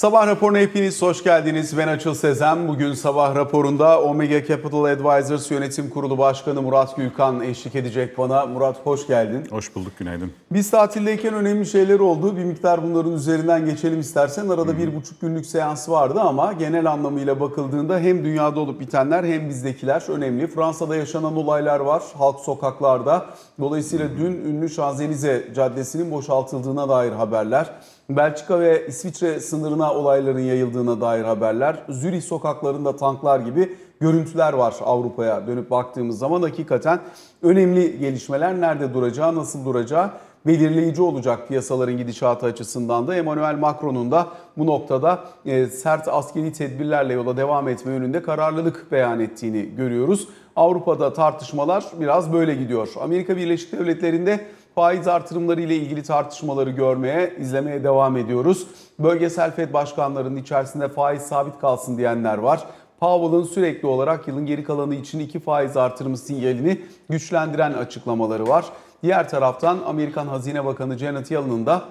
Sabah raporuna hepiniz hoş geldiniz. Ben Açıl Sezen. Bugün sabah raporunda Omega Capital Advisors Yönetim Kurulu Başkanı Murat Gülkan eşlik edecek bana. Murat hoş geldin. Hoş bulduk, günaydın. Biz tatildeyken önemli şeyler oldu. Bir miktar bunların üzerinden geçelim istersen. Arada bir buçuk günlük seans vardı ama genel anlamıyla bakıldığında hem dünyada olup bitenler hem bizdekiler önemli. Fransa'da yaşanan olaylar var halk sokaklarda. Dolayısıyla dün ünlü Şanzelize Caddesi'nin boşaltıldığına dair haberler. Belçika ve İsviçre sınırına olayların yayıldığına dair haberler. Zürih sokaklarında tanklar gibi görüntüler var Avrupa'ya dönüp baktığımız zaman hakikaten önemli gelişmeler nerede duracağı, nasıl duracağı belirleyici olacak piyasaların gidişatı açısından da Emmanuel Macron'un da bu noktada e, sert askeri tedbirlerle yola devam etme yönünde kararlılık beyan ettiğini görüyoruz. Avrupa'da tartışmalar biraz böyle gidiyor. Amerika Birleşik Devletleri'nde faiz artırımları ile ilgili tartışmaları görmeye, izlemeye devam ediyoruz. Bölgesel FED başkanlarının içerisinde faiz sabit kalsın diyenler var. Powell'ın sürekli olarak yılın geri kalanı için iki faiz artırımı sinyalini güçlendiren açıklamaları var. Diğer taraftan Amerikan Hazine Bakanı Janet Yellen'ın da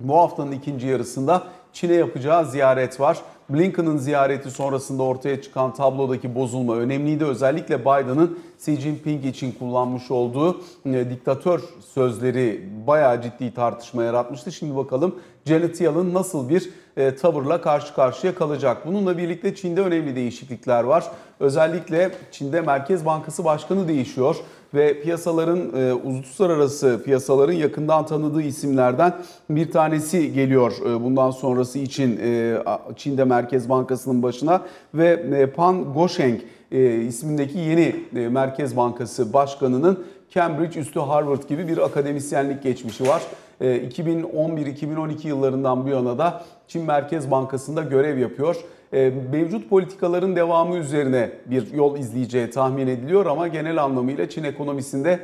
bu haftanın ikinci yarısında Çin'e yapacağı ziyaret var. Blinken'ın ziyareti sonrasında ortaya çıkan tablodaki bozulma önemliydi. Özellikle Biden'ın Xi Jinping için kullanmış olduğu e, diktatör sözleri bayağı ciddi tartışma yaratmıştı. Şimdi bakalım Janet Yellen nasıl bir e, tavırla karşı karşıya kalacak. Bununla birlikte Çin'de önemli değişiklikler var. Özellikle Çin'de Merkez Bankası Başkanı değişiyor ve piyasaların e, uluslararası piyasaların yakından tanıdığı isimlerden bir tanesi geliyor e, bundan sonrası için e, Çin'de Merkez Bankası'nın başına ve e, Pan Gosheng e, ismindeki yeni e, Merkez Bankası Başkanı'nın Cambridge üstü Harvard gibi bir akademisyenlik geçmişi var. 2011-2012 yıllarından bu yana da Çin Merkez Bankası'nda görev yapıyor. Mevcut politikaların devamı üzerine bir yol izleyeceği tahmin ediliyor ama genel anlamıyla Çin ekonomisinde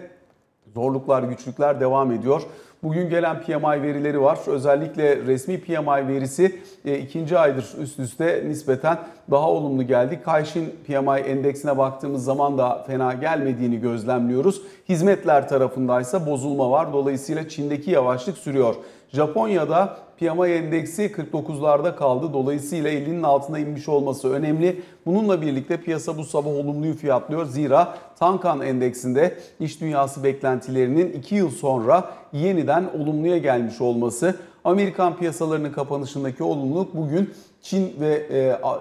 zorluklar, güçlükler devam ediyor. Bugün gelen PMI verileri var. Özellikle resmi PMI verisi e, ikinci aydır üst üste nispeten daha olumlu geldi. Kayshin PMI endeksine baktığımız zaman da fena gelmediğini gözlemliyoruz. Hizmetler tarafındaysa bozulma var. Dolayısıyla Çin'deki yavaşlık sürüyor. Japonya'da PMI endeksi 49'larda kaldı. Dolayısıyla 50'nin altına inmiş olması önemli. Bununla birlikte piyasa bu sabah olumluyu fiyatlıyor. Zira Tankan endeksinde iş dünyası beklentilerinin 2 yıl sonra yeniden olumluya gelmiş olması. Amerikan piyasalarının kapanışındaki olumluluk bugün Çin ve e,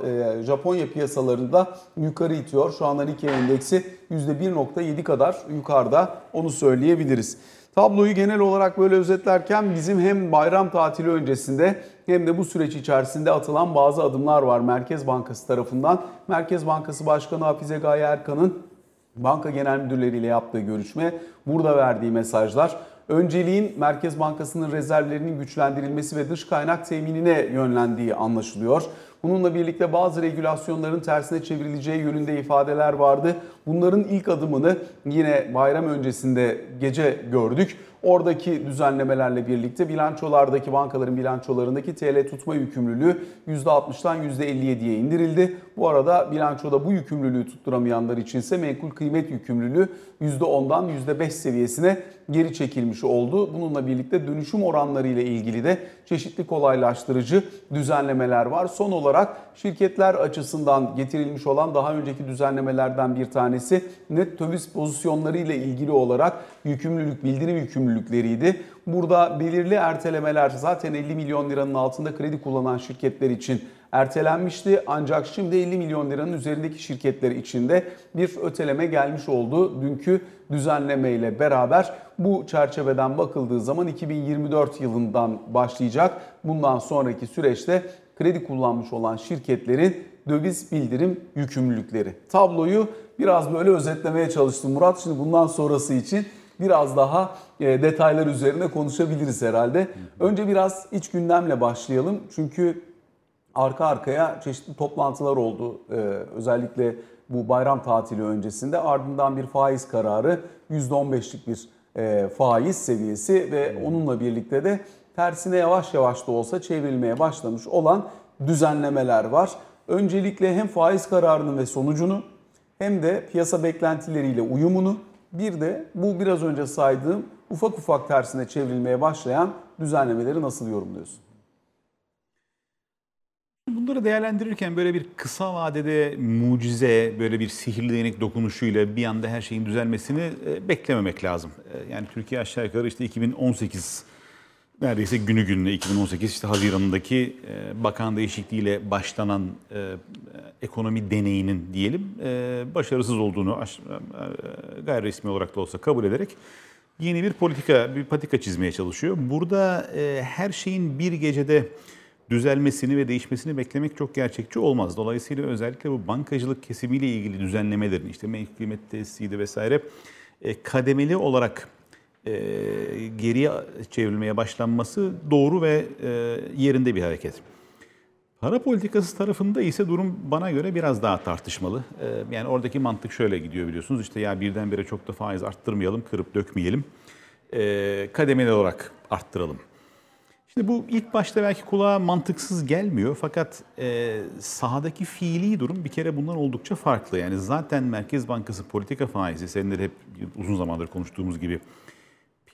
e, Japonya piyasalarında yukarı itiyor. Şu anda Nikkei endeksi %1.7 kadar yukarıda onu söyleyebiliriz. Tabloyu genel olarak böyle özetlerken bizim hem bayram tatili öncesinde hem de bu süreç içerisinde atılan bazı adımlar var Merkez Bankası tarafından. Merkez Bankası Başkanı Hafize Gaye Erkan'ın banka genel müdürleriyle yaptığı görüşme, burada verdiği mesajlar önceliğin Merkez Bankası'nın rezervlerinin güçlendirilmesi ve dış kaynak teminine yönlendiği anlaşılıyor. Bununla birlikte bazı regülasyonların tersine çevrileceği yönünde ifadeler vardı. Bunların ilk adımını yine bayram öncesinde gece gördük. Oradaki düzenlemelerle birlikte bilançolardaki bankaların bilançolarındaki TL tutma yükümlülüğü %60'dan %57'ye indirildi. Bu arada bilançoda bu yükümlülüğü tutturamayanlar içinse menkul kıymet yükümlülüğü %10'dan %5 seviyesine geri çekilmiş oldu. Bununla birlikte dönüşüm oranları ile ilgili de çeşitli kolaylaştırıcı düzenlemeler var. Son olarak şirketler açısından getirilmiş olan daha önceki düzenlemelerden bir tanesi net döviz pozisyonları ile ilgili olarak yükümlülük, bildirim yükümlülükleriydi. Burada belirli ertelemeler zaten 50 milyon liranın altında kredi kullanan şirketler için ertelenmişti. Ancak şimdi 50 milyon liranın üzerindeki şirketler içinde bir öteleme gelmiş oldu. Dünkü düzenleme ile beraber bu çerçeveden bakıldığı zaman 2024 yılından başlayacak. Bundan sonraki süreçte kredi kullanmış olan şirketlerin döviz bildirim yükümlülükleri. Tabloyu biraz böyle özetlemeye çalıştım Murat. Şimdi bundan sonrası için biraz daha e, detaylar üzerine konuşabiliriz herhalde. Önce biraz iç gündemle başlayalım. Çünkü arka arkaya çeşitli toplantılar oldu. Ee, özellikle bu bayram tatili öncesinde ardından bir faiz kararı %15'lik bir e, faiz seviyesi ve onunla birlikte de tersine yavaş yavaş da olsa çevrilmeye başlamış olan düzenlemeler var. Öncelikle hem faiz kararının ve sonucunu hem de piyasa beklentileriyle uyumunu bir de bu biraz önce saydığım ufak ufak tersine çevrilmeye başlayan düzenlemeleri nasıl yorumluyorsun? Bunları değerlendirirken böyle bir kısa vadede mucize, böyle bir sihirli değnek dokunuşuyla bir anda her şeyin düzelmesini e, beklememek lazım. E, yani Türkiye aşağı yukarı işte 2018 neredeyse günü gününe 2018 işte Haziran'ındaki e, bakan değişikliğiyle başlanan ekonomi deneyinin diyelim başarısız olduğunu gayri resmi olarak da olsa kabul ederek yeni bir politika, bir patika çizmeye çalışıyor. Burada her şeyin bir gecede düzelmesini ve değişmesini beklemek çok gerçekçi olmaz. Dolayısıyla özellikle bu bankacılık kesimiyle ilgili düzenlemelerin işte menkul kıymet tesisiydi vesaire e, kademeli olarak e, geriye çevrilmeye başlanması doğru ve e, yerinde bir hareket. Para politikası tarafında ise durum bana göre biraz daha tartışmalı. Yani oradaki mantık şöyle gidiyor biliyorsunuz. İşte ya birdenbire çok da faiz arttırmayalım, kırıp dökmeyelim. Kademeli olarak arttıralım. Şimdi bu ilk başta belki kulağa mantıksız gelmiyor fakat e, sahadaki fiili durum bir kere bundan oldukça farklı. Yani zaten Merkez Bankası politika faizi, seninle de hep uzun zamandır konuştuğumuz gibi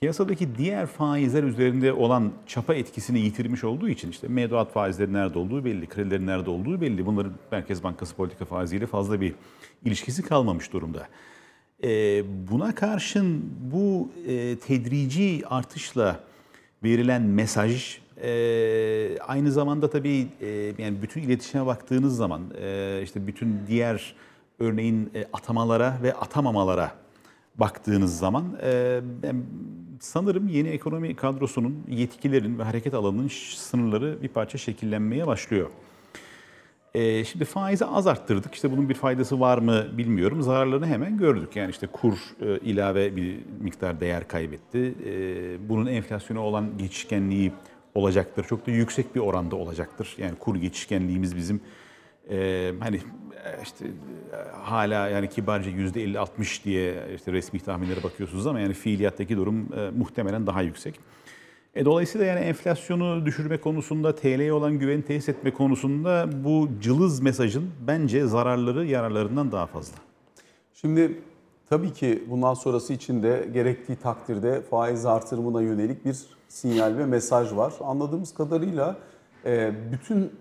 piyasadaki diğer faizler üzerinde olan çapa etkisini yitirmiş olduğu için işte mevduat faizleri nerede olduğu belli, kredilerin nerede olduğu belli. Bunların Merkez Bankası politika faiziyle fazla bir ilişkisi kalmamış durumda. E, buna karşın bu e, tedrici artışla verilen mesaj e, aynı zamanda tabii e, yani bütün iletişime baktığınız zaman işte bütün diğer örneğin atamalara ve atamamalara baktığınız zaman sanırım yeni ekonomi kadrosunun yetkilerin ve hareket alanının sınırları bir parça şekillenmeye başlıyor. E, şimdi faizi az arttırdık. İşte bunun bir faydası var mı bilmiyorum. Zararlarını hemen gördük. Yani işte kur e, ilave bir miktar değer kaybetti. E, bunun enflasyona olan geçişkenliği olacaktır. Çok da yüksek bir oranda olacaktır. Yani kur geçişkenliğimiz bizim e, hani işte e, hala yani kibarca yüzde 50-60 diye işte resmi tahminlere bakıyorsunuz ama yani fiiliyattaki durum e, muhtemelen daha yüksek. E, dolayısıyla yani enflasyonu düşürme konusunda, TL'ye olan güveni tesis etme konusunda bu cılız mesajın bence zararları yararlarından daha fazla. Şimdi tabii ki bundan sonrası için de gerektiği takdirde faiz artırımına yönelik bir sinyal ve mesaj var. Anladığımız kadarıyla e, bütün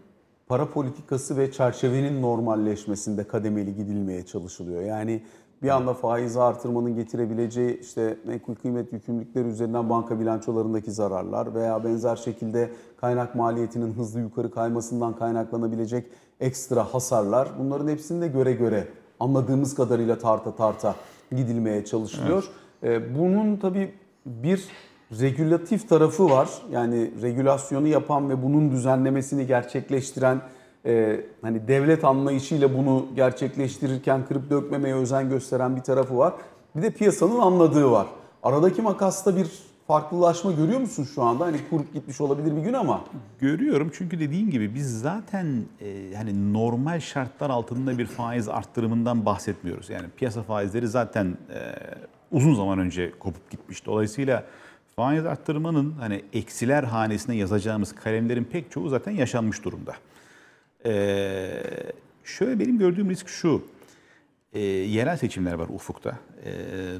para politikası ve çerçevenin normalleşmesinde kademeli gidilmeye çalışılıyor. Yani bir anda faiz artırmanın getirebileceği işte menkul kıymet yükümlülükleri üzerinden banka bilançolarındaki zararlar veya benzer şekilde kaynak maliyetinin hızlı yukarı kaymasından kaynaklanabilecek ekstra hasarlar bunların hepsini de göre göre anladığımız kadarıyla tarta tarta gidilmeye çalışılıyor. Evet. Ee, bunun tabii bir regülatif tarafı var. Yani regülasyonu yapan ve bunun düzenlemesini gerçekleştiren e, hani devlet anlayışıyla bunu gerçekleştirirken kırıp dökmemeye özen gösteren bir tarafı var. Bir de piyasanın anladığı var. Aradaki makasta bir farklılaşma görüyor musun şu anda? Hani kurup gitmiş olabilir bir gün ama. Görüyorum çünkü dediğin gibi biz zaten e, hani normal şartlar altında bir faiz arttırımından bahsetmiyoruz. Yani piyasa faizleri zaten e, uzun zaman önce kopup gitmiş. Dolayısıyla faiz arttırmanın hani eksiler hanesine yazacağımız kalemlerin pek çoğu zaten yaşanmış durumda. Ee, şöyle benim gördüğüm risk şu. E, yerel seçimler var ufukta. E,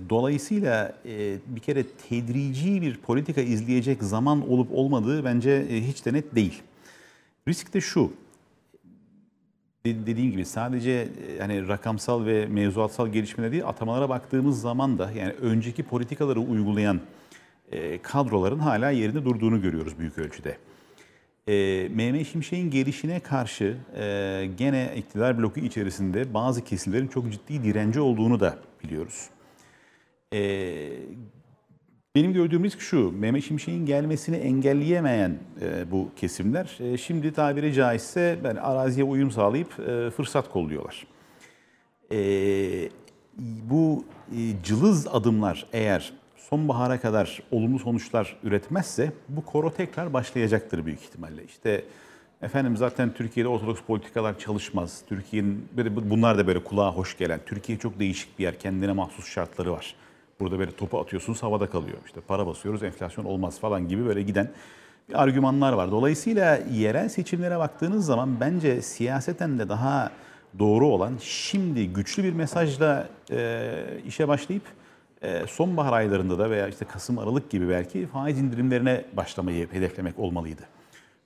dolayısıyla e, bir kere tedrici bir politika izleyecek zaman olup olmadığı bence e, hiç de net değil. Risk de şu. Dediğim gibi sadece hani rakamsal ve mevzuatsal gelişmeler değil atamalara baktığımız zaman da yani önceki politikaları uygulayan e, kadroların hala yerinde durduğunu görüyoruz büyük ölçüde. E, Mehmet Şimşek'in gelişine karşı e, gene iktidar bloku içerisinde bazı kesimlerin çok ciddi direnci olduğunu da biliyoruz. E, benim gördüğüm risk şu, Mehmet Şimşek'in gelmesini engelleyemeyen bu kesimler şimdi tabiri caizse yani araziye uyum sağlayıp fırsat kolluyorlar. Bu cılız adımlar eğer sonbahara kadar olumlu sonuçlar üretmezse bu koro tekrar başlayacaktır büyük ihtimalle. İşte efendim zaten Türkiye'de ortodoks politikalar çalışmaz. Türkiye'nin bunlar da böyle kulağa hoş gelen. Türkiye çok değişik bir yer. Kendine mahsus şartları var. Burada böyle topu atıyorsunuz havada kalıyor. İşte para basıyoruz enflasyon olmaz falan gibi böyle giden argümanlar var. Dolayısıyla yerel seçimlere baktığınız zaman bence siyaseten de daha doğru olan şimdi güçlü bir mesajla e, işe başlayıp sonbahar aylarında da veya işte Kasım Aralık gibi belki faiz indirimlerine başlamayı hedeflemek olmalıydı.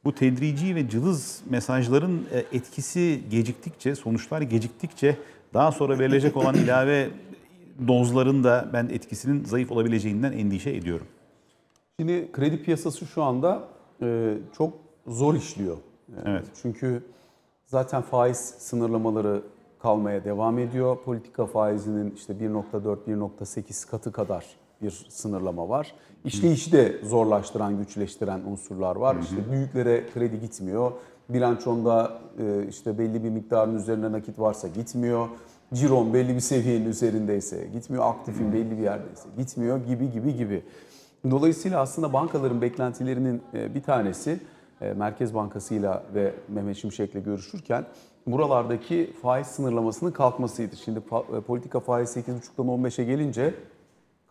Bu tedrici ve cılız mesajların e, etkisi geciktikçe, sonuçlar geciktikçe daha sonra verilecek olan ilave dozların da ben etkisinin zayıf olabileceğinden endişe ediyorum. Şimdi kredi piyasası şu anda e, çok zor işliyor. E, Evet. Çünkü zaten faiz sınırlamaları kalmaya devam ediyor. Politika faizinin işte 1.4-1.8 katı kadar bir sınırlama var. İşleyişi de zorlaştıran, güçleştiren unsurlar var. İşte büyüklere kredi gitmiyor. Bilançonda e, işte belli bir miktarın üzerine nakit varsa gitmiyor. Ciron belli bir seviyenin üzerindeyse gitmiyor. Aktifin belli bir yerdeyse gitmiyor gibi gibi gibi. Dolayısıyla aslında bankaların beklentilerinin e, bir tanesi e, Merkez Bankası'yla ve Mehmet Şimşek'le görüşürken buralardaki faiz sınırlamasının kalkmasıydı. Şimdi e, politika faiz 8,5'dan 15'e gelince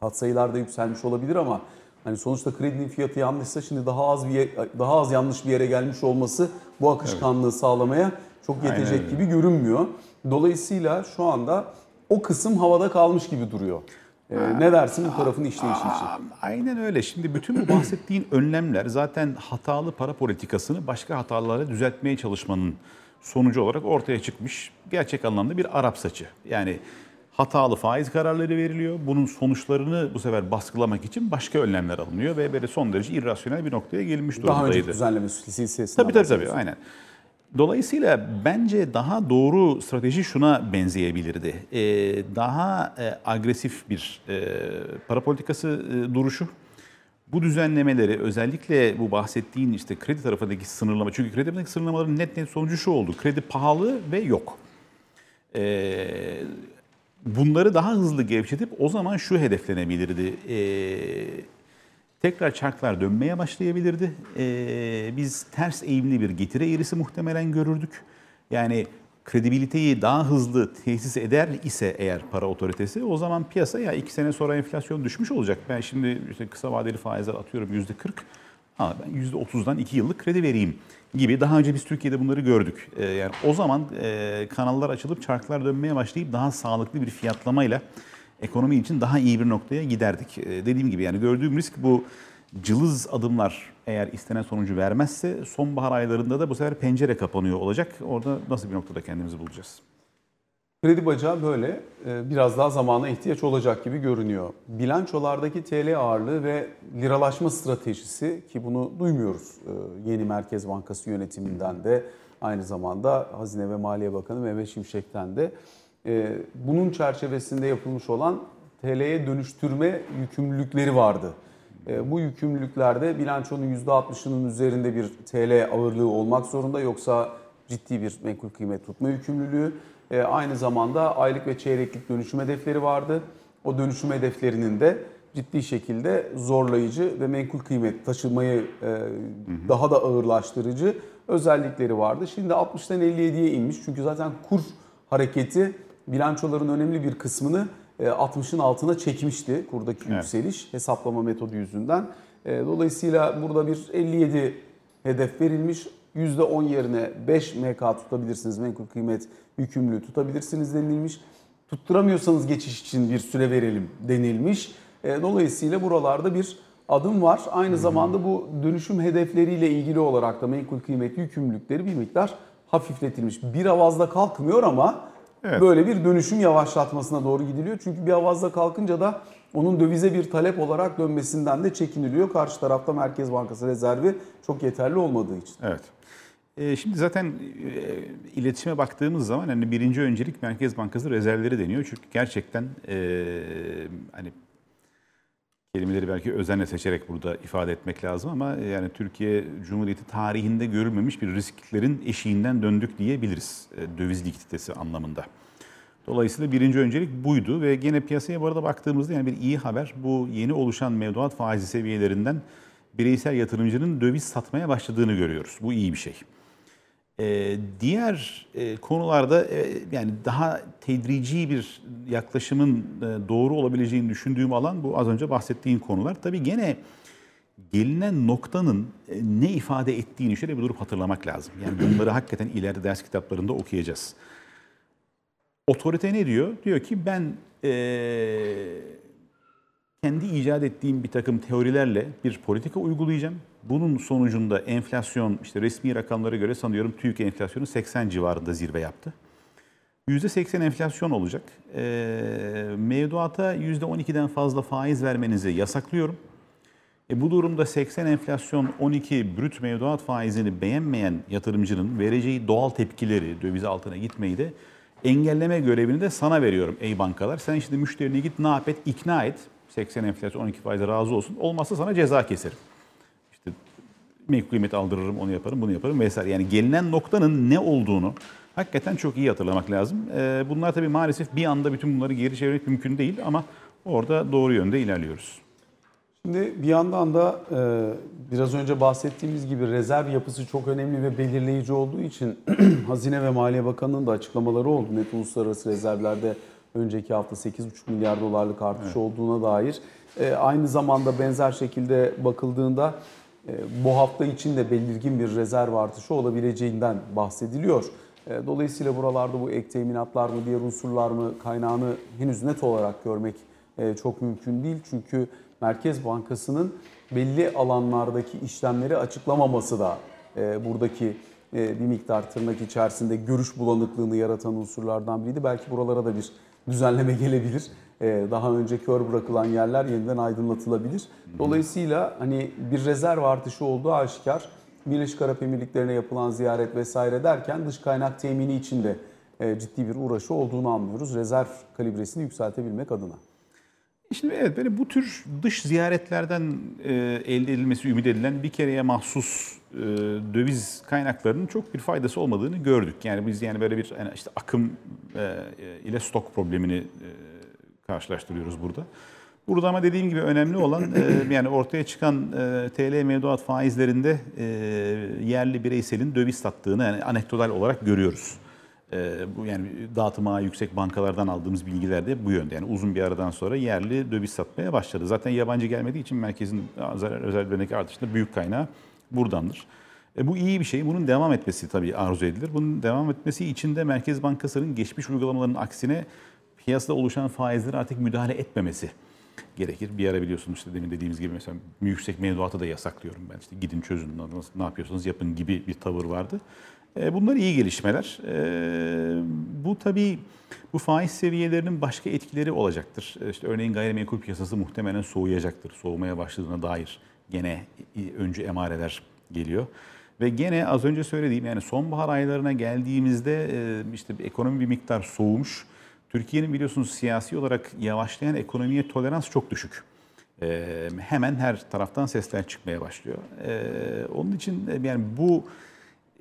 katsayılar da yükselmiş olabilir ama hani sonuçta kredinin fiyatı yanlışsa şimdi daha az bir daha az yanlış bir yere gelmiş olması bu akışkanlığı sağlamaya çok yetecek gibi görünmüyor. Dolayısıyla şu anda o kısım havada kalmış gibi duruyor. E, ne dersin bu tarafın işleyişi için? Aynen öyle. Şimdi bütün bu bahsettiğin önlemler zaten hatalı para politikasını başka hatalara düzeltmeye çalışmanın sonucu olarak ortaya çıkmış gerçek anlamda bir Arap saçı. Yani hatalı faiz kararları veriliyor. Bunun sonuçlarını bu sefer baskılamak için başka önlemler alınıyor ve böyle son derece irrasyonel bir noktaya gelinmiş Daha durumdaydı. önceki düzenleme silsilesinden Tabii tabii tabii aynen. Dolayısıyla bence daha doğru strateji şuna benzeyebilirdi. Ee, daha e, agresif bir e, para politikası e, duruşu. Bu düzenlemeleri özellikle bu bahsettiğin işte kredi tarafındaki sınırlama. Çünkü kredi tarafındaki sınırlamaların net net sonucu şu oldu. Kredi pahalı ve yok. Ee, bunları daha hızlı gevşetip o zaman şu hedeflenebilirdi. Ee, tekrar çarklar dönmeye başlayabilirdi. Ee, biz ters eğimli bir getiri eğrisi muhtemelen görürdük. Yani kredibiliteyi daha hızlı tesis eder ise eğer para otoritesi o zaman piyasa ya iki sene sonra enflasyon düşmüş olacak. Ben şimdi işte kısa vadeli faizler atıyorum yüzde 40 ha ben yüzde 30'dan 2 yıllık kredi vereyim gibi daha önce biz Türkiye'de bunları gördük. Ee, yani o zaman e, kanallar açılıp çarklar dönmeye başlayıp daha sağlıklı bir fiyatlamayla ekonomi için daha iyi bir noktaya giderdik. Ee, dediğim gibi yani gördüğüm risk bu cılız adımlar eğer istenen sonucu vermezse sonbahar aylarında da bu sefer pencere kapanıyor olacak. Orada nasıl bir noktada kendimizi bulacağız? Kredi bacağı böyle e, biraz daha zamana ihtiyaç olacak gibi görünüyor. Bilançolardaki TL ağırlığı ve liralaşma stratejisi ki bunu duymuyoruz e, yeni Merkez Bankası yönetiminden de aynı zamanda Hazine ve Maliye Bakanı Mehmet Şimşek'ten de e, bunun çerçevesinde yapılmış olan TL'ye dönüştürme yükümlülükleri vardı. E, Bu yükümlülüklerde bilançonun %60'ının üzerinde bir TL ağırlığı olmak zorunda yoksa ciddi bir menkul kıymet tutma yükümlülüğü. E, aynı zamanda aylık ve çeyreklik dönüşüm hedefleri vardı. O dönüşüm hedeflerinin de ciddi şekilde zorlayıcı ve menkul kıymet taşımayı e, daha da ağırlaştırıcı özellikleri vardı. Şimdi 60'tan 57'ye inmiş çünkü zaten kur hareketi bilançoların önemli bir kısmını 60'ın altına çekmişti kurdaki Evet. yükseliş hesaplama metodu yüzünden. E, Dolayısıyla burada bir 57 hedef verilmiş. %10 yerine 5 MK tutabilirsiniz. Menkul kıymet yükümlülüğü tutabilirsiniz denilmiş. Tutturamıyorsanız geçiş için bir süre verelim denilmiş. E, Dolayısıyla buralarda bir adım var. Aynı zamanda bu dönüşüm hedefleriyle ilgili olarak da menkul kıymet yükümlülükleri bir miktar hafifletilmiş. Bir avazda kalkmıyor ama Evet. böyle bir dönüşüm yavaşlatmasına doğru gidiliyor. Çünkü bir avazda kalkınca da onun dövize bir talep olarak dönmesinden de çekiniliyor. Karşı tarafta Merkez Bankası rezervi çok yeterli olmadığı için. Evet. Ee, Şimdi zaten e, iletişime baktığımız zaman hani birinci öncelik Merkez Bankası rezervleri deniyor. Çünkü gerçekten e, hani kelimeleri belki özenle seçerek burada ifade etmek lazım ama yani Türkiye Cumhuriyeti tarihinde görülmemiş bir risklerin eşiğinden döndük diyebiliriz e, döviz likiditesi anlamında. Dolayısıyla birinci öncelik buydu ve gene piyasaya bu arada baktığımızda yani bir iyi haber bu yeni oluşan mevduat faizi seviyelerinden bireysel yatırımcının döviz satmaya başladığını görüyoruz. Bu iyi bir şey. Ee, diğer e, konularda e, yani daha tedrici bir yaklaşımın e, doğru olabileceğini düşündüğüm alan bu az önce bahsettiğin konular. Tabii gene gelinen noktanın e, ne ifade ettiğini şöyle bir durup hatırlamak lazım. Yani bunları hakikaten ileride ders kitaplarında okuyacağız. Otorite ne diyor? Diyor ki ben e, kendi icat ettiğim bir takım teorilerle bir politika uygulayacağım. Bunun sonucunda enflasyon işte resmi rakamlara göre sanıyorum TÜİK enflasyonu 80 civarında zirve yaptı. %80 enflasyon olacak. E, mevduata %12'den fazla faiz vermenizi yasaklıyorum. E bu durumda 80 enflasyon 12 brüt mevduat faizini beğenmeyen yatırımcının vereceği doğal tepkileri döviz altına gitmeyi de engelleme görevini de sana veriyorum ey bankalar. Sen şimdi müşterine git ne yap et ikna et. 80 enflasyon 12 faize razı olsun. Olmazsa sana ceza keserim. Mevki kıymet aldırırım onu yaparım bunu yaparım vesaire. Yani gelinen noktanın ne olduğunu hakikaten çok iyi hatırlamak lazım. Ee, bunlar tabii maalesef bir anda bütün bunları geri çevirmek mümkün değil ama orada doğru yönde ilerliyoruz. Şimdi bir yandan da e, biraz önce bahsettiğimiz gibi rezerv yapısı çok önemli ve belirleyici olduğu için Hazine ve Maliye Bakanı'nın da açıklamaları oldu. Net uluslararası rezervlerde önceki hafta 8,5 milyar dolarlık artış evet. olduğuna dair. E, aynı zamanda benzer şekilde bakıldığında bu hafta için de belirgin bir rezerv artışı olabileceğinden bahsediliyor. E, dolayısıyla buralarda bu ek teminatlar mı, diğer unsurlar mı kaynağını henüz net olarak görmek e, çok mümkün değil. Çünkü Merkez Bankası'nın belli alanlardaki işlemleri açıklamaması da e, buradaki bir miktar tırnak içerisinde görüş bulanıklığını yaratan unsurlardan biriydi. Belki buralara da bir düzenleme gelebilir. Daha önce kör bırakılan yerler yeniden aydınlatılabilir. Dolayısıyla hani bir rezerv artışı olduğu aşikar. Birleşik Arap Emirlikleri'ne yapılan ziyaret vesaire derken dış kaynak temini için de ciddi bir uğraşı olduğunu anlıyoruz. Rezerv kalibresini yükseltebilmek adına. Şimdi evet böyle bu tür dış ziyaretlerden e, elde edilmesi ümit edilen bir kereye mahsus e, döviz kaynaklarının çok bir faydası olmadığını gördük. Yani biz yani böyle bir işte akım e, ile stok problemini e, karşılaştırıyoruz burada. Burada ama dediğim gibi önemli olan e, yani ortaya çıkan e, TL mevduat faizlerinde e, yerli bireyselin döviz sattığını yani anekdotal olarak görüyoruz. Bu yani dağıtıma yüksek bankalardan aldığımız bilgiler de bu yönde. Yani uzun bir aradan sonra yerli döviz satmaya başladı. Zaten yabancı gelmediği için merkezin özelliklerindeki artışında büyük kaynağı buradandır. E bu iyi bir şey. Bunun devam etmesi tabii arzu edilir. Bunun devam etmesi için de Merkez Bankası'nın geçmiş uygulamalarının aksine piyasada oluşan faizlere artık müdahale etmemesi gerekir. Bir ara biliyorsunuz işte demin dediğimiz gibi mesela yüksek mevduatı da yasaklıyorum ben. İşte gidin çözün ne yapıyorsanız yapın gibi bir tavır vardı. E, bunlar iyi gelişmeler. E, bu tabii bu faiz seviyelerinin başka etkileri olacaktır. E, işte örneğin gayrimenkul piyasası muhtemelen soğuyacaktır. Soğumaya başladığına dair gene öncü emareler geliyor. Ve gene az önce söylediğim yani sonbahar aylarına geldiğimizde işte ekonomi bir miktar soğumuş. Türkiye'nin biliyorsunuz siyasi olarak yavaşlayan ekonomiye tolerans çok düşük. Ee, hemen her taraftan sesler çıkmaya başlıyor. Ee, onun için yani bu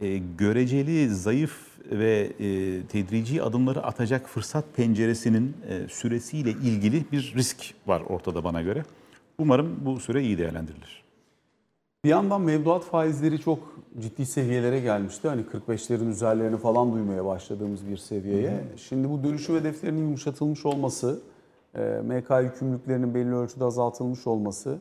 e, göreceli, zayıf ve e, tedrici adımları atacak fırsat penceresinin e, süresiyle ilgili bir risk var ortada bana göre. Umarım bu süre iyi değerlendirilir. Bir yandan mevduat faizleri çok ciddi seviyelere gelmişti. Hani 45'lerin üzerlerini falan duymaya başladığımız bir seviyeye. Hı Şimdi bu dönüşüm hedeflerinin yumuşatılmış olması, MK yükümlülüklerinin belli ölçüde azaltılmış olması,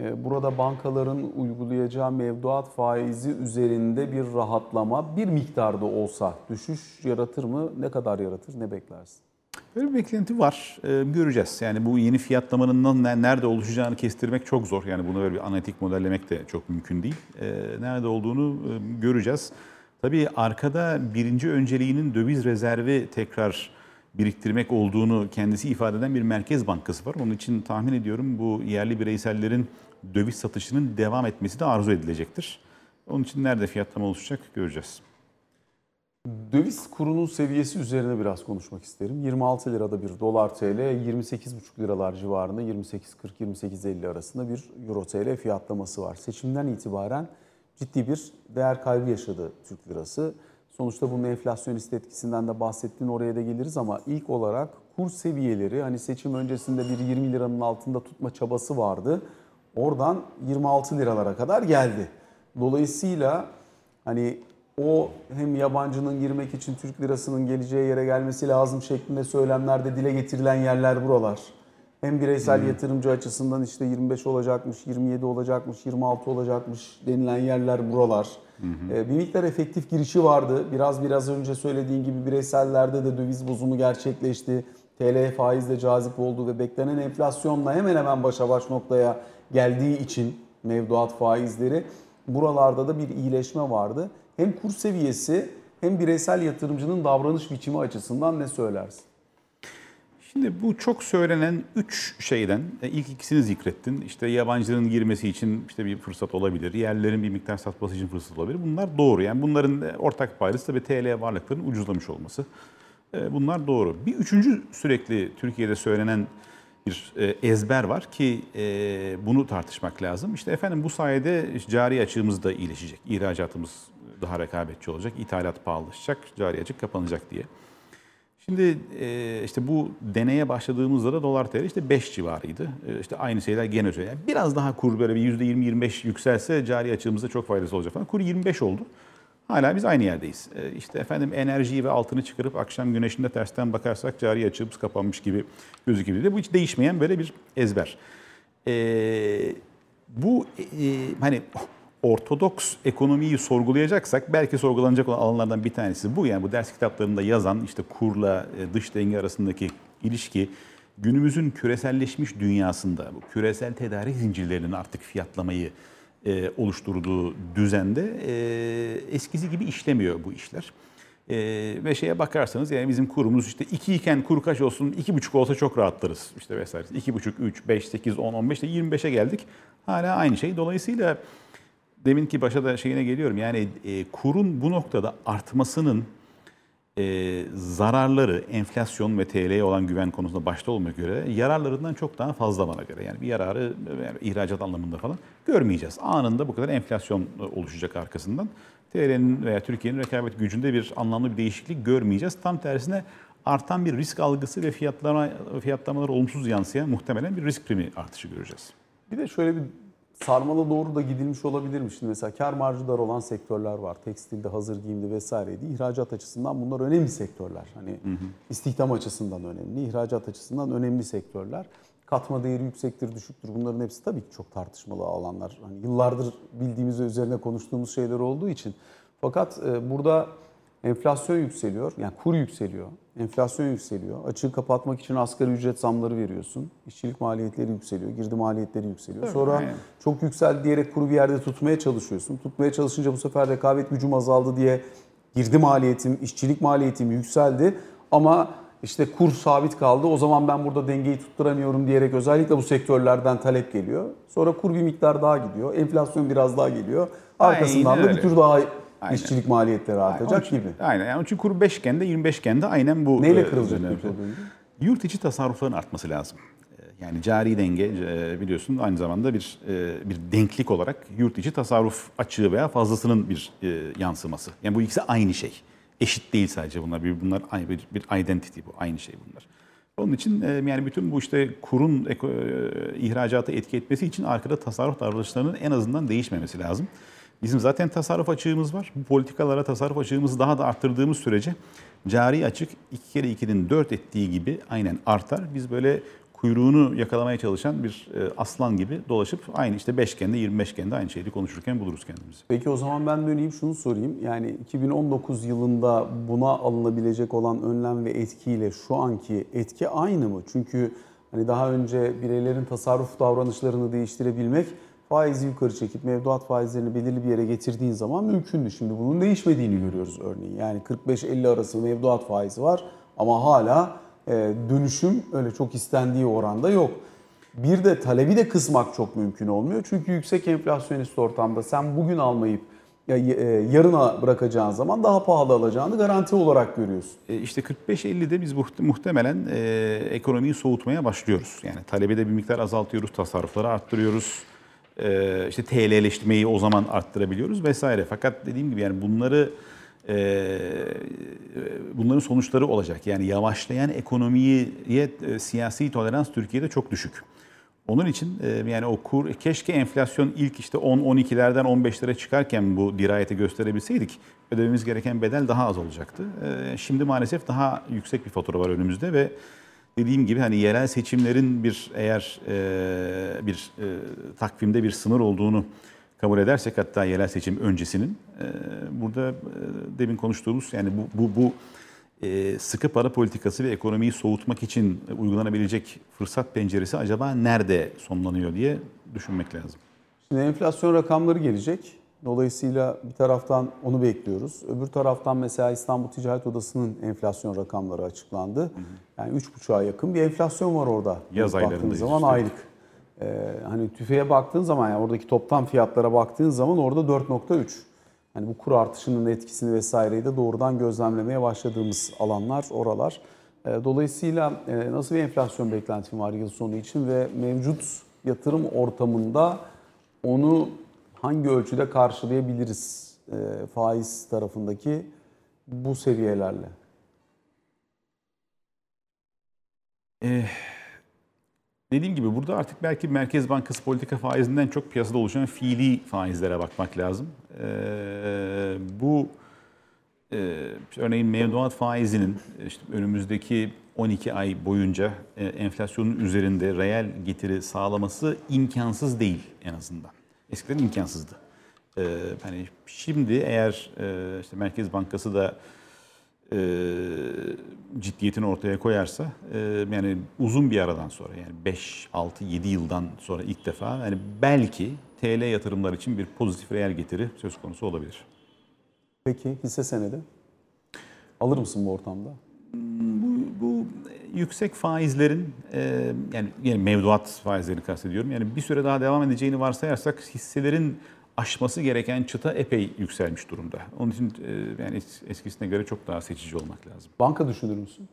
ee, burada bankaların uygulayacağı mevduat faizi üzerinde bir rahatlama bir miktarda olsa düşüş yaratır mı? Ne kadar yaratır? Ne beklersin? Böyle bir beklenti var. Ee, göreceğiz. Yani bu yeni fiyatlamanın nerede oluşacağını kestirmek çok zor. Yani bunu böyle bir analitik modellemek de çok mümkün değil. Ee, nerede olduğunu e, göreceğiz. Tabii arkada birinci önceliğinin döviz rezervi tekrar biriktirmek olduğunu kendisi ifade eden bir merkez bankası var. Onun için tahmin ediyorum bu yerli bireysellerin döviz satışının devam etmesi de arzu edilecektir. Onun için nerede fiyatlama oluşacak göreceğiz. Döviz kurunun seviyesi üzerine biraz konuşmak isterim. 26 lirada bir dolar TL, 28,5 liralar civarında 28.40-28.50 arasında bir euro TL fiyatlaması var. Seçimden itibaren ciddi bir değer kaybı yaşadı Türk lirası. Sonuçta bunun enflasyonist etkisinden de bahsettiğin oraya da geliriz ama ilk olarak kur seviyeleri hani seçim öncesinde bir 20 liranın altında tutma çabası vardı. Oradan 26 liralara kadar geldi. Dolayısıyla hani o hem yabancının girmek için Türk lirasının geleceği yere gelmesi lazım şeklinde söylemlerde dile getirilen yerler buralar. Hem bireysel hmm. yatırımcı açısından işte 25 olacakmış, 27 olacakmış, 26 olacakmış denilen yerler buralar. Hı Bir miktar efektif girişi vardı. Biraz biraz önce söylediğin gibi bireysellerde de döviz bozumu gerçekleşti. TL faiz de cazip oldu ve beklenen enflasyonla hemen hemen başa baş noktaya geldiği için mevduat faizleri. Buralarda da bir iyileşme vardı. Hem kur seviyesi hem bireysel yatırımcının davranış biçimi açısından ne söylersin? Şimdi bu çok söylenen üç şeyden e, ilk ikisini zikrettin. İşte yabancıların girmesi için işte bir fırsat olabilir. Yerlerin bir miktar satması için fırsat olabilir. Bunlar doğru. Yani bunların e, ortak paydası tabii TL varlıkların ucuzlamış olması. E, Bunlar doğru. Bir üçüncü sürekli Türkiye'de söylenen bir ezber var ki bunu tartışmak lazım. İşte efendim bu sayede cari açığımız da iyileşecek. İhracatımız daha rekabetçi olacak. ithalat pahalılaşacak. Cari açık kapanacak diye. Şimdi e, işte bu deneye başladığımızda da dolar TL işte 5 civarıydı. E, işte aynı şeyler gene söylüyor. Yani biraz daha kur böyle bir %20-25 yükselse cari açığımızda çok faydası olacak falan. Kur 25 oldu. Hala biz aynı yerdeyiz. E, işte efendim enerjiyi ve altını çıkarıp akşam güneşinde tersten bakarsak cari açığımız kapanmış gibi gözükebilir. Bu hiç değişmeyen böyle bir ezber. E, bu e, hani ortodoks ekonomiyi sorgulayacaksak belki sorgulanacak olan alanlardan bir tanesi bu. Yani bu ders kitaplarında yazan işte kurla e, dış denge arasındaki ilişki günümüzün küreselleşmiş dünyasında bu küresel tedarik zincirlerinin artık fiyatlamayı e, oluşturduğu düzende e, eskisi gibi işlemiyor bu işler. E, ve şeye bakarsanız yani bizim kurumuz işte 2 iken kur kaç olsun 2,5 olsa çok rahatlarız işte vesaire. 2,5, 3, 5, 8, 10, 15 de 25'e geldik. Hala aynı şey. Dolayısıyla deminki başa da şeyine geliyorum. Yani e, kurun bu noktada artmasının e, zararları enflasyon ve TL'ye olan güven konusunda başta olmak üzere yararlarından çok daha fazla bana göre. Yani bir yararı yani ihracat anlamında falan görmeyeceğiz. Anında bu kadar enflasyon oluşacak arkasından. TL'nin veya Türkiye'nin rekabet gücünde bir anlamlı bir değişiklik görmeyeceğiz. Tam tersine artan bir risk algısı ve fiyatlama fiyatlamalar olumsuz yansıyan muhtemelen bir risk primi artışı göreceğiz. Bir de şöyle bir sarmala doğru da gidilmiş olabilir mi? Şimdi mesela kar marjı dar olan sektörler var. Tekstilde, hazır giyimde vesaireydi. İhracat açısından bunlar önemli sektörler. Hani hı hı. istihdam açısından önemli, ihracat açısından önemli sektörler. Katma değeri yüksektir, düşüktür. Bunların hepsi tabii ki çok tartışmalı alanlar. Hani yıllardır bildiğimiz ve üzerine konuştuğumuz şeyler olduğu için. Fakat e, burada enflasyon yükseliyor, yani kur yükseliyor. Enflasyon yükseliyor. Açığı kapatmak için asgari ücret zamları veriyorsun. İşçilik maliyetleri yükseliyor, girdi maliyetleri yükseliyor. Sonra çok yükseldi diyerek kuru bir yerde tutmaya çalışıyorsun. Tutmaya çalışınca bu sefer rekabet gücüm azaldı diye girdi maliyetim, işçilik maliyetim yükseldi. Ama işte kur sabit kaldı. O zaman ben burada dengeyi tutturamıyorum diyerek özellikle bu sektörlerden talep geliyor. Sonra kur bir miktar daha gidiyor. Enflasyon biraz daha geliyor. Arkasından Aynen da bir tür daha Aynen. işçilik maliyetleri artacak aynen. gibi. Aynen. Yani çünkü kuru 5 iken de 25 iken de aynen bu. Neyle e, kırılacak peki Yurt içi tasarrufların artması lazım. E, yani cari denge e, biliyorsun aynı zamanda bir bir denklik olarak yurt içi tasarruf açığı veya fazlasının bir yansıması. Yani bu ikisi aynı şey. Eşit değil sadece bunlar. Bir, bunlar aynı bir, bir identity bu. Aynı şey bunlar. Onun için yani bütün bu işte kurun ihracatı etki etmesi için arkada tasarruf davranışlarının en azından değişmemesi lazım. Bizim zaten tasarruf açığımız var. Bu politikalara tasarruf açığımızı daha da arttırdığımız sürece cari açık 2 kere 2'nin 4 ettiği gibi aynen artar. Biz böyle kuyruğunu yakalamaya çalışan bir e, aslan gibi dolaşıp aynı işte 5 kende 25 kende aynı şeyi konuşurken buluruz kendimizi. Peki o zaman ben döneyim şunu sorayım. Yani 2019 yılında buna alınabilecek olan önlem ve etkiyle şu anki etki aynı mı? Çünkü hani daha önce bireylerin tasarruf davranışlarını değiştirebilmek faizi yukarı çekip mevduat faizlerini belirli bir yere getirdiğin zaman mümkündü. Şimdi bunun değişmediğini görüyoruz örneğin. Yani 45-50 arası mevduat faizi var ama hala e, dönüşüm öyle çok istendiği oranda yok. Bir de talebi de kısmak çok mümkün olmuyor. Çünkü yüksek enflasyonist ortamda sen bugün almayıp ya, e, yarına bırakacağın zaman daha pahalı alacağını garanti olarak görüyorsun. E işte 45-50'de biz muhtemelen e, ekonomiyi soğutmaya başlıyoruz. Yani talebi de bir miktar azaltıyoruz, tasarrufları arttırıyoruz e, işte TL'leştirmeyi o zaman arttırabiliyoruz vesaire. Fakat dediğim gibi yani bunları e, bunların sonuçları olacak. Yani yavaşlayan ekonomiye e, siyasi tolerans Türkiye'de çok düşük. Onun için e, yani o kur keşke enflasyon ilk işte 10-12'lerden 15'lere çıkarken bu dirayeti gösterebilseydik ödememiz gereken bedel daha az olacaktı. Şimdi maalesef daha yüksek bir fatura var önümüzde ve dediğim gibi hani yerel seçimlerin bir eğer e, bir e, takvimde bir sınır olduğunu kabul edersek hatta yerel seçim öncesinin e, burada e, demin konuştuğumuz yani bu bu bu e, sıkı para politikası ve ekonomiyi soğutmak için uygulanabilecek fırsat penceresi acaba nerede sonlanıyor diye düşünmek lazım. Şimdi enflasyon rakamları gelecek. Dolayısıyla bir taraftan onu bekliyoruz. Öbür taraftan mesela İstanbul Ticaret Odası'nın enflasyon rakamları açıklandı. Yani 3,5'a yakın bir enflasyon var orada. Yaz aylarındayız zaman üstelik. aylık. Ee, hani tüfeğe baktığın zaman yani oradaki toplam fiyatlara baktığın zaman orada 4.3. Hani bu kur artışının etkisini vesaireyi de doğrudan gözlemlemeye başladığımız alanlar oralar. Ee, Dolayısıyla e, nasıl bir enflasyon beklentim var yıl sonu için ve mevcut yatırım ortamında onu hangi ölçüde karşılayabiliriz e, faiz tarafındaki bu seviyelerle? Ee, dediğim gibi burada artık belki Merkez Bankası politika faizinden çok piyasada oluşan fiili faizlere bakmak lazım. Ee, bu e, örneğin mevduat faizinin işte önümüzdeki 12 ay boyunca e, enflasyonun üzerinde reel getiri sağlaması imkansız değil en azından. Eskiden imkansızdı. Ee, hani şimdi eğer e, işte Merkez Bankası da e, ciddiyetini ortaya koyarsa e, yani uzun bir aradan sonra yani 5, 6, 7 yıldan sonra ilk defa yani belki TL yatırımlar için bir pozitif reel getiri söz konusu olabilir. Peki hisse senedi? Alır mısın bu ortamda? Bu, bu yüksek faizlerin e, yani, yani mevduat faizlerini kastediyorum. Yani bir süre daha devam edeceğini varsayarsak hisselerin aşması gereken çıta epey yükselmiş durumda. Onun için e, yani es- eskisine göre çok daha seçici olmak lazım. Banka düşünür müsün?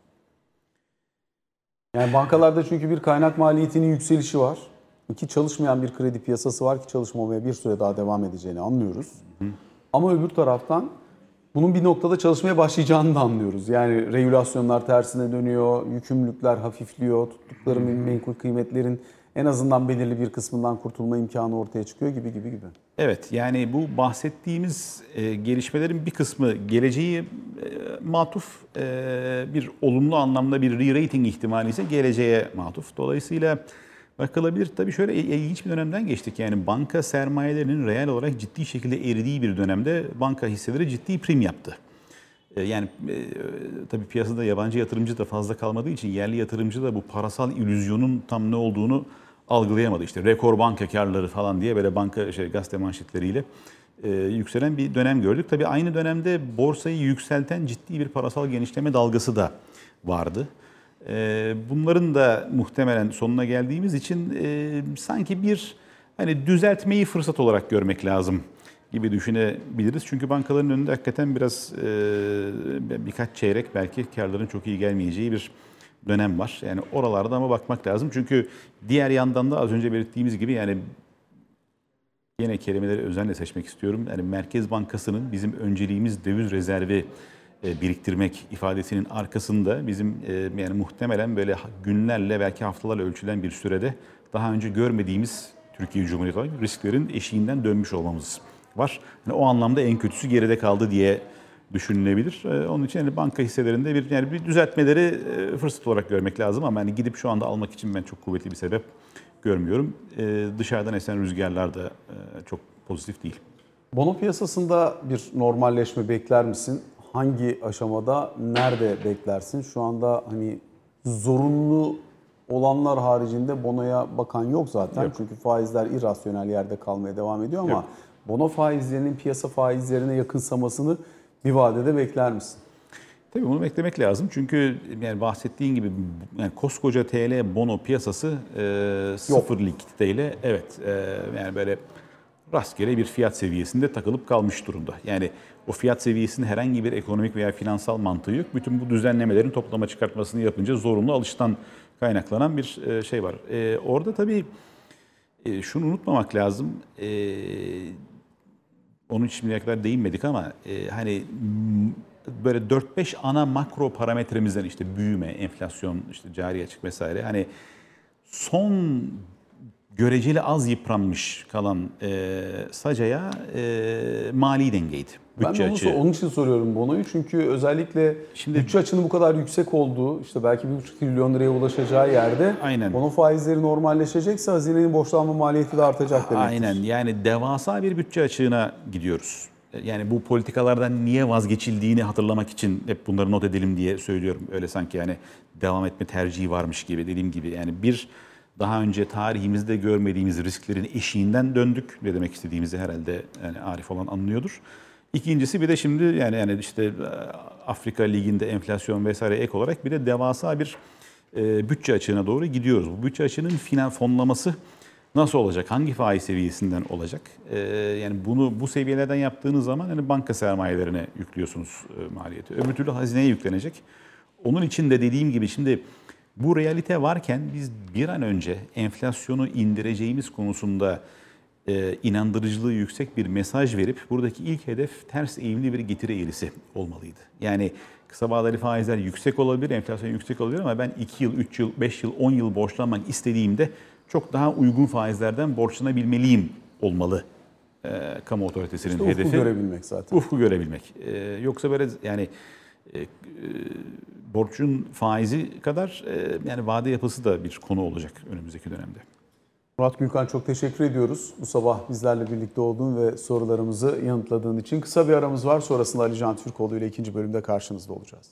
Yani bankalarda çünkü bir kaynak maliyetinin yükselişi var. İki çalışmayan bir kredi piyasası var ki çalışmamaya bir süre daha devam edeceğini anlıyoruz. Ama öbür taraftan bunun bir noktada çalışmaya başlayacağını da anlıyoruz. Yani regülasyonlar tersine dönüyor, yükümlülükler hafifliyor, tuttukları menkul kıymetlerin en azından belirli bir kısmından kurtulma imkanı ortaya çıkıyor gibi gibi gibi. Evet yani bu bahsettiğimiz e, gelişmelerin bir kısmı geleceği e, matuf e, bir olumlu anlamda bir re-rating ihtimali ise geleceğe matuf. Dolayısıyla bakılabilir. Tabii şöyle il- ilginç bir dönemden geçtik. Yani banka sermayelerinin reel olarak ciddi şekilde eridiği bir dönemde banka hisseleri ciddi prim yaptı. E, Yani e, tabii piyasada yabancı yatırımcı da fazla kalmadığı için yerli yatırımcı da bu parasal illüzyonun tam ne olduğunu algılayamadı. İşte rekor banka karları falan diye böyle banka şey, gazete manşetleriyle e, yükselen bir dönem gördük. Tabii aynı dönemde borsayı yükselten ciddi bir parasal genişleme dalgası da vardı. E, bunların da muhtemelen sonuna geldiğimiz için e, sanki bir hani düzeltmeyi fırsat olarak görmek lazım gibi düşünebiliriz. Çünkü bankaların önünde hakikaten biraz e, birkaç çeyrek belki karların çok iyi gelmeyeceği bir dönem var. Yani oralarda ama bakmak lazım. Çünkü diğer yandan da az önce belirttiğimiz gibi yani yine kelimeleri özenle seçmek istiyorum. Yani Merkez Bankası'nın bizim önceliğimiz döviz rezervi biriktirmek ifadesinin arkasında bizim e, yani muhtemelen böyle günlerle belki haftalarla ölçülen bir sürede daha önce görmediğimiz Türkiye Cumhuriyeti risklerin eşiğinden dönmüş olmamız var. Yani o anlamda en kötüsü geride kaldı diye düşünülebilir. E, Onun için yani banka hisselerinde bir yani bir düzeltmeleri e, fırsat olarak görmek lazım ama yani gidip şu anda almak için ben çok kuvvetli bir sebep görmüyorum. E, Dışarıdan esen rüzgarlar da e, çok pozitif değil. Bono piyasasında bir normalleşme bekler misin? Hangi aşamada, nerede beklersin? Şu anda hani zorunlu olanlar haricinde bonoya bakan yok zaten. Yok. Çünkü faizler irrasyonel yerde kalmaya devam ediyor ama Yok. bono faizlerinin piyasa faizlerine yakınsamasını bir vadede bekler misin? Tabii bunu beklemek lazım çünkü yani bahsettiğin gibi yani koskoca TL bono piyasası e, sıfır likiditeyle evet e, yani böyle rastgele bir fiyat seviyesinde takılıp kalmış durumda. Yani o fiyat seviyesinin herhangi bir ekonomik veya finansal mantığı yok. Bütün bu düzenlemelerin toplama çıkartmasını yapınca zorunlu alıştan kaynaklanan bir e, şey var. E, orada tabii e, şunu unutmamak lazım. E, onun şimdiye kadar değinmedik ama e, hani böyle 4-5 ana makro parametremizden işte büyüme, enflasyon, işte cari açık vesaire hani son göreceli az yıpranmış kalan e, sacaya e, mali dengeydi. Ben Bütçe de onu, onun için soruyorum bonoyu. Çünkü özellikle Şimdi- bütçe açının bu kadar yüksek olduğu, işte belki 1,5 trilyon liraya ulaşacağı yerde Aynen. bono faizleri normalleşecekse hazinenin borçlanma maliyeti de artacak demektir. Aynen yani devasa bir bütçe açığına gidiyoruz. Yani bu politikalardan niye vazgeçildiğini hatırlamak için hep bunları not edelim diye söylüyorum. Öyle sanki yani devam etme tercihi varmış gibi dediğim gibi yani bir daha önce tarihimizde görmediğimiz risklerin eşiğinden döndük. Ne demek istediğimizi herhalde yani Arif olan anlıyordur. İkincisi bir de şimdi yani yani işte e, Afrika Ligi'nde enflasyon vesaire ek olarak bir de devasa bir e, bütçe açığına doğru gidiyoruz. Bu bütçe açığının final fonlaması nasıl olacak? Hangi faiz seviyesinden olacak? E, yani bunu bu seviyelerden yaptığınız zaman hani banka sermayelerine yüklüyorsunuz e, maliyeti. Öbür türlü hazineye yüklenecek. Onun için de dediğim gibi şimdi bu realite varken biz bir an önce enflasyonu indireceğimiz konusunda e, inandırıcılığı yüksek bir mesaj verip buradaki ilk hedef ters eğimli bir getiri eğrisi olmalıydı. Yani kısa vadeli faizler yüksek olabilir, enflasyon yüksek olabilir ama ben 2 yıl, 3 yıl, 5 yıl, 10 yıl borçlanmak istediğimde çok daha uygun faizlerden borçlanabilmeliyim olmalı e, kamu otoritesinin İşte ufku hedefi. görebilmek zaten. Ufku görebilmek. E, yoksa böyle yani e, borcun faizi kadar e, yani vade yapısı da bir konu olacak önümüzdeki dönemde. Murat Gülkan çok teşekkür ediyoruz. Bu sabah bizlerle birlikte olduğun ve sorularımızı yanıtladığın için. Kısa bir aramız var. Sonrasında Ali Can Türkoğlu ile ikinci bölümde karşınızda olacağız.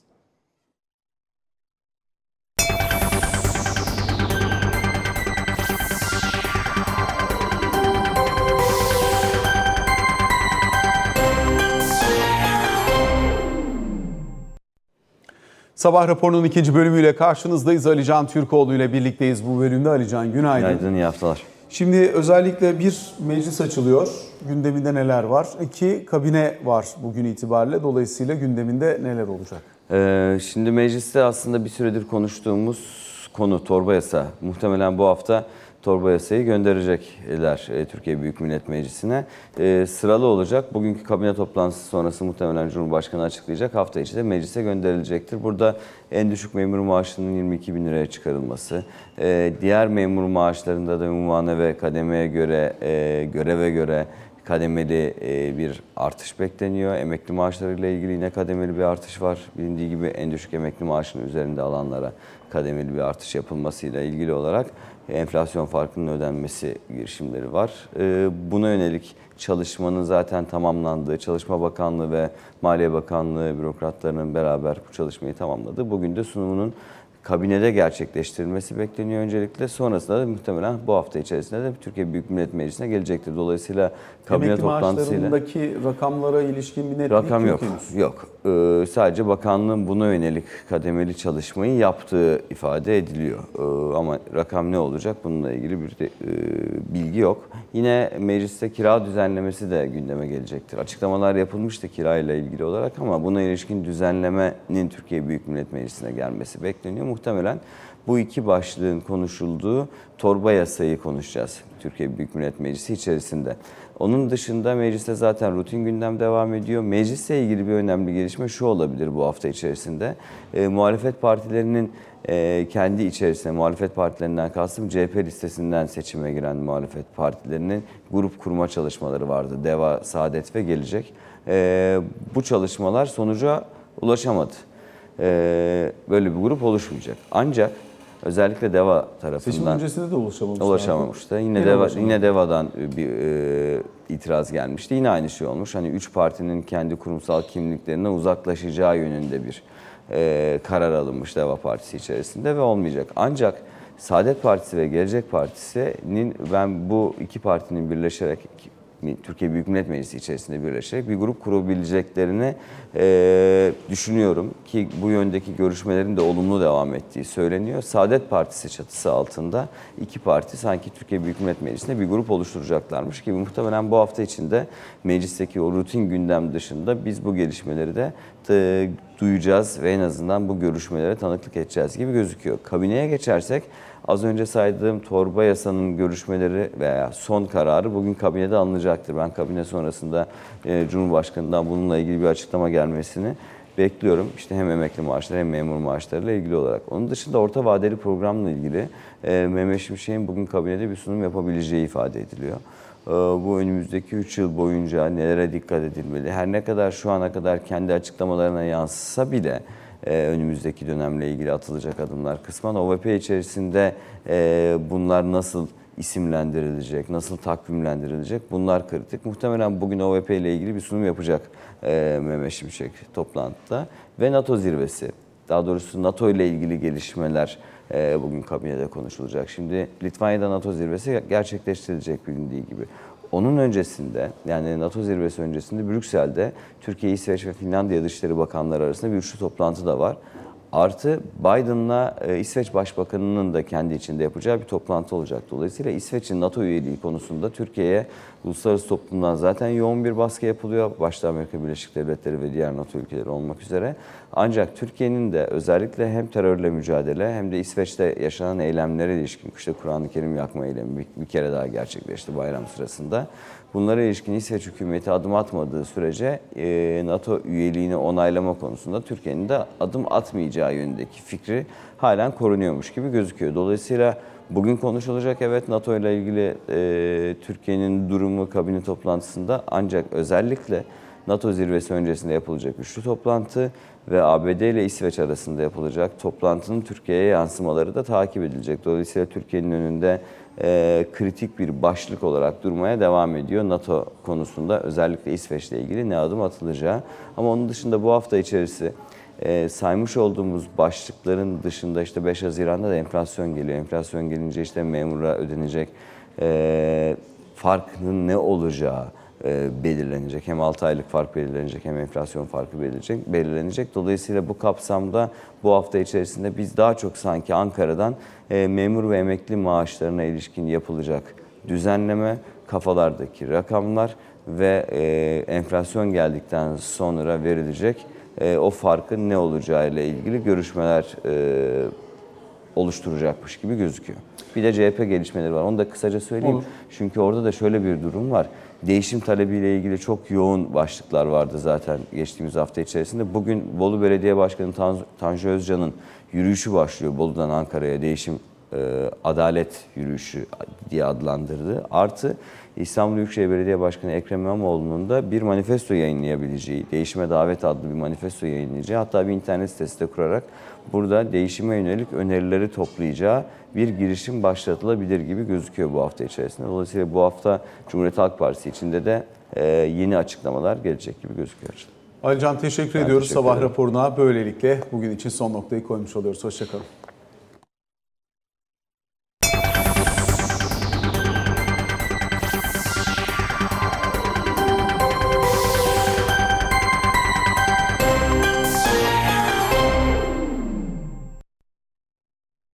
Sabah raporunun ikinci bölümüyle karşınızdayız. Ali Can Türkoğlu ile birlikteyiz bu bölümde. Ali Can günaydın. Günaydın, iyi haftalar. Şimdi özellikle bir meclis açılıyor. Gündeminde neler var? İki kabine var bugün itibariyle. Dolayısıyla gündeminde neler olacak? Ee, şimdi mecliste aslında bir süredir konuştuğumuz konu torba yasa. Muhtemelen bu hafta torba yasayı gönderecekler e, Türkiye Büyük Millet Meclisi'ne. E, sıralı olacak. Bugünkü kabine toplantısı sonrası muhtemelen Cumhurbaşkanı açıklayacak. Hafta içi de meclise gönderilecektir. Burada en düşük memur maaşının 22 bin liraya çıkarılması, e, diğer memur maaşlarında da ünvana ve kademeye göre, göreve göre kademeli bir artış bekleniyor. Emekli maaşlarıyla ilgili yine kademeli bir artış var. Bilindiği gibi en düşük emekli maaşının üzerinde alanlara kademeli bir artış yapılmasıyla ilgili olarak enflasyon farkının ödenmesi girişimleri var. E, Buna yönelik çalışmanın zaten tamamlandığı, Çalışma Bakanlığı ve Maliye Bakanlığı bürokratlarının beraber bu çalışmayı tamamladı. Bugün de sunumunun kabinede gerçekleştirilmesi bekleniyor öncelikle. Sonrasında da muhtemelen bu hafta içerisinde de Türkiye Büyük Millet Meclisi'ne gelecektir. Dolayısıyla kabine Emekli toplantısıyla maaşlarındaki rakamlara ilişkin bir netlik rakam yok. henüz. Yok. Ee, sadece bakanlığın buna yönelik kademeli çalışmayı yaptığı ifade ediliyor. Ee, ama rakam ne olacak bununla ilgili bir de, e, bilgi yok. Yine mecliste kira düzenlemesi de gündeme gelecektir. Açıklamalar yapılmıştı kirayla ilgili olarak ama buna ilişkin düzenlemenin Türkiye Büyük Millet Meclisi'ne gelmesi bekleniyor. Muhtemelen bu iki başlığın konuşulduğu torba yasayı konuşacağız Türkiye Büyük Millet Meclisi içerisinde. Onun dışında mecliste zaten rutin gündem devam ediyor. Meclisle ilgili bir önemli gelişme şu olabilir bu hafta içerisinde. E, muhalefet partilerinin e, kendi içerisinde, muhalefet partilerinden kastım CHP listesinden seçime giren muhalefet partilerinin grup kurma çalışmaları vardı. Deva, Saadet ve Gelecek. E, bu çalışmalar sonuca ulaşamadı. E, böyle bir grup oluşmayacak. Ancak özellikle Deva tarafından... Seçim öncesinde de ulaşamamışlar. Ulaşamamıştı. Yine Yine Deva, yine Deva'dan bir e, itiraz gelmişti. Yine aynı şey olmuş. Hani üç partinin kendi kurumsal kimliklerinden uzaklaşacağı yönünde bir e, karar alınmış Deva Partisi içerisinde ve olmayacak. Ancak Saadet Partisi ve Gelecek Partisi'nin ben bu iki partinin birleşerek Türkiye Büyük Millet Meclisi içerisinde birleşerek bir grup kurabileceklerini e, düşünüyorum ki bu yöndeki görüşmelerin de olumlu devam ettiği söyleniyor. Saadet Partisi çatısı altında iki parti sanki Türkiye Büyük Millet Meclisi'nde bir grup oluşturacaklarmış gibi muhtemelen bu hafta içinde meclisteki o rutin gündem dışında biz bu gelişmeleri de e, duyacağız ve en azından bu görüşmelere tanıklık edeceğiz gibi gözüküyor. Kabineye geçersek Az önce saydığım torba yasanın görüşmeleri veya son kararı bugün kabinede alınacaktır. Ben kabine sonrasında e, Cumhurbaşkanı'ndan bununla ilgili bir açıklama gelmesini bekliyorum. İşte hem emekli maaşları hem memur maaşlarıyla ilgili olarak. Onun dışında orta vadeli programla ilgili e, Mehmet Şimşek'in bugün kabinede bir sunum yapabileceği ifade ediliyor. E, bu önümüzdeki 3 yıl boyunca nelere dikkat edilmeli? Her ne kadar şu ana kadar kendi açıklamalarına yansısa bile e, önümüzdeki dönemle ilgili atılacak adımlar kısmen OVP içerisinde e, bunlar nasıl isimlendirilecek, nasıl takvimlendirilecek bunlar kritik. Muhtemelen bugün OVP ile ilgili bir sunum yapacak e, Mehmet Şimşek toplantıda ve NATO zirvesi daha doğrusu NATO ile ilgili gelişmeler bugün kabinede konuşulacak. Şimdi Litvanya'da NATO zirvesi gerçekleştirilecek bilindiği gibi. Onun öncesinde yani NATO zirvesi öncesinde Brüksel'de Türkiye, İsveç ve Finlandiya Dışişleri Bakanları arasında bir üçlü toplantı da var. Artı Biden'la e, İsveç Başbakanı'nın da kendi içinde yapacağı bir toplantı olacak. Dolayısıyla İsveç'in NATO üyeliği konusunda Türkiye'ye uluslararası toplumdan zaten yoğun bir baskı yapılıyor. Başta Amerika Birleşik Devletleri ve diğer NATO ülkeleri olmak üzere. Ancak Türkiye'nin de özellikle hem terörle mücadele hem de İsveç'te yaşanan eylemlere ilişkin işte Kur'an-ı Kerim yakma eylemi bir, bir kere daha gerçekleşti bayram sırasında. Bunlara ilişkin İsveç hükümeti adım atmadığı sürece e, NATO üyeliğini onaylama konusunda Türkiye'nin de adım atmayacağı yönündeki fikri halen korunuyormuş gibi gözüküyor. Dolayısıyla bugün konuşulacak evet NATO ile ilgili e, Türkiye'nin durumu kabine toplantısında ancak özellikle NATO zirvesi öncesinde yapılacak üçlü toplantı ve ABD ile İsveç arasında yapılacak toplantının Türkiye'ye yansımaları da takip edilecek. Dolayısıyla Türkiye'nin önünde e, kritik bir başlık olarak durmaya devam ediyor NATO konusunda özellikle İsveç'le ilgili ne adım atılacağı. Ama onun dışında bu hafta içerisi e, saymış olduğumuz başlıkların dışında işte 5 Haziran'da da enflasyon geliyor. Enflasyon gelince işte memura ödenecek e, farkının ne olacağı belirlenecek. Hem 6 aylık fark belirlenecek hem enflasyon farkı belirlenecek. belirlenecek. Dolayısıyla bu kapsamda bu hafta içerisinde biz daha çok sanki Ankara'dan e, memur ve emekli maaşlarına ilişkin yapılacak düzenleme, kafalardaki rakamlar ve e, enflasyon geldikten sonra verilecek e, o farkın ne olacağı ile ilgili görüşmeler e, oluşturacakmış gibi gözüküyor. Bir de CHP gelişmeleri var. Onu da kısaca söyleyeyim. Olur. Çünkü orada da şöyle bir durum var. Değişim talebiyle ilgili çok yoğun başlıklar vardı zaten geçtiğimiz hafta içerisinde. Bugün Bolu Belediye Başkanı Tan- Tanju Özcan'ın yürüyüşü başlıyor. Bolu'dan Ankara'ya değişim e, adalet yürüyüşü diye adlandırdı. Artı İstanbul Büyükşehir Belediye Başkanı Ekrem İmamoğlu'nun da bir manifesto yayınlayabileceği, Değişime Davet adlı bir manifesto yayınlayacağı, hatta bir internet sitesi de kurarak burada değişime yönelik önerileri toplayacağı bir girişim başlatılabilir gibi gözüküyor bu hafta içerisinde. Dolayısıyla bu hafta Cumhuriyet Halk Partisi içinde de e, yeni açıklamalar gelecek gibi gözüküyor. Alican teşekkür Ben ediyoruz. teşekkür Sabah raporuna böylelikle bugün için son noktayı koymuş oluyoruz. Hoşçakalın.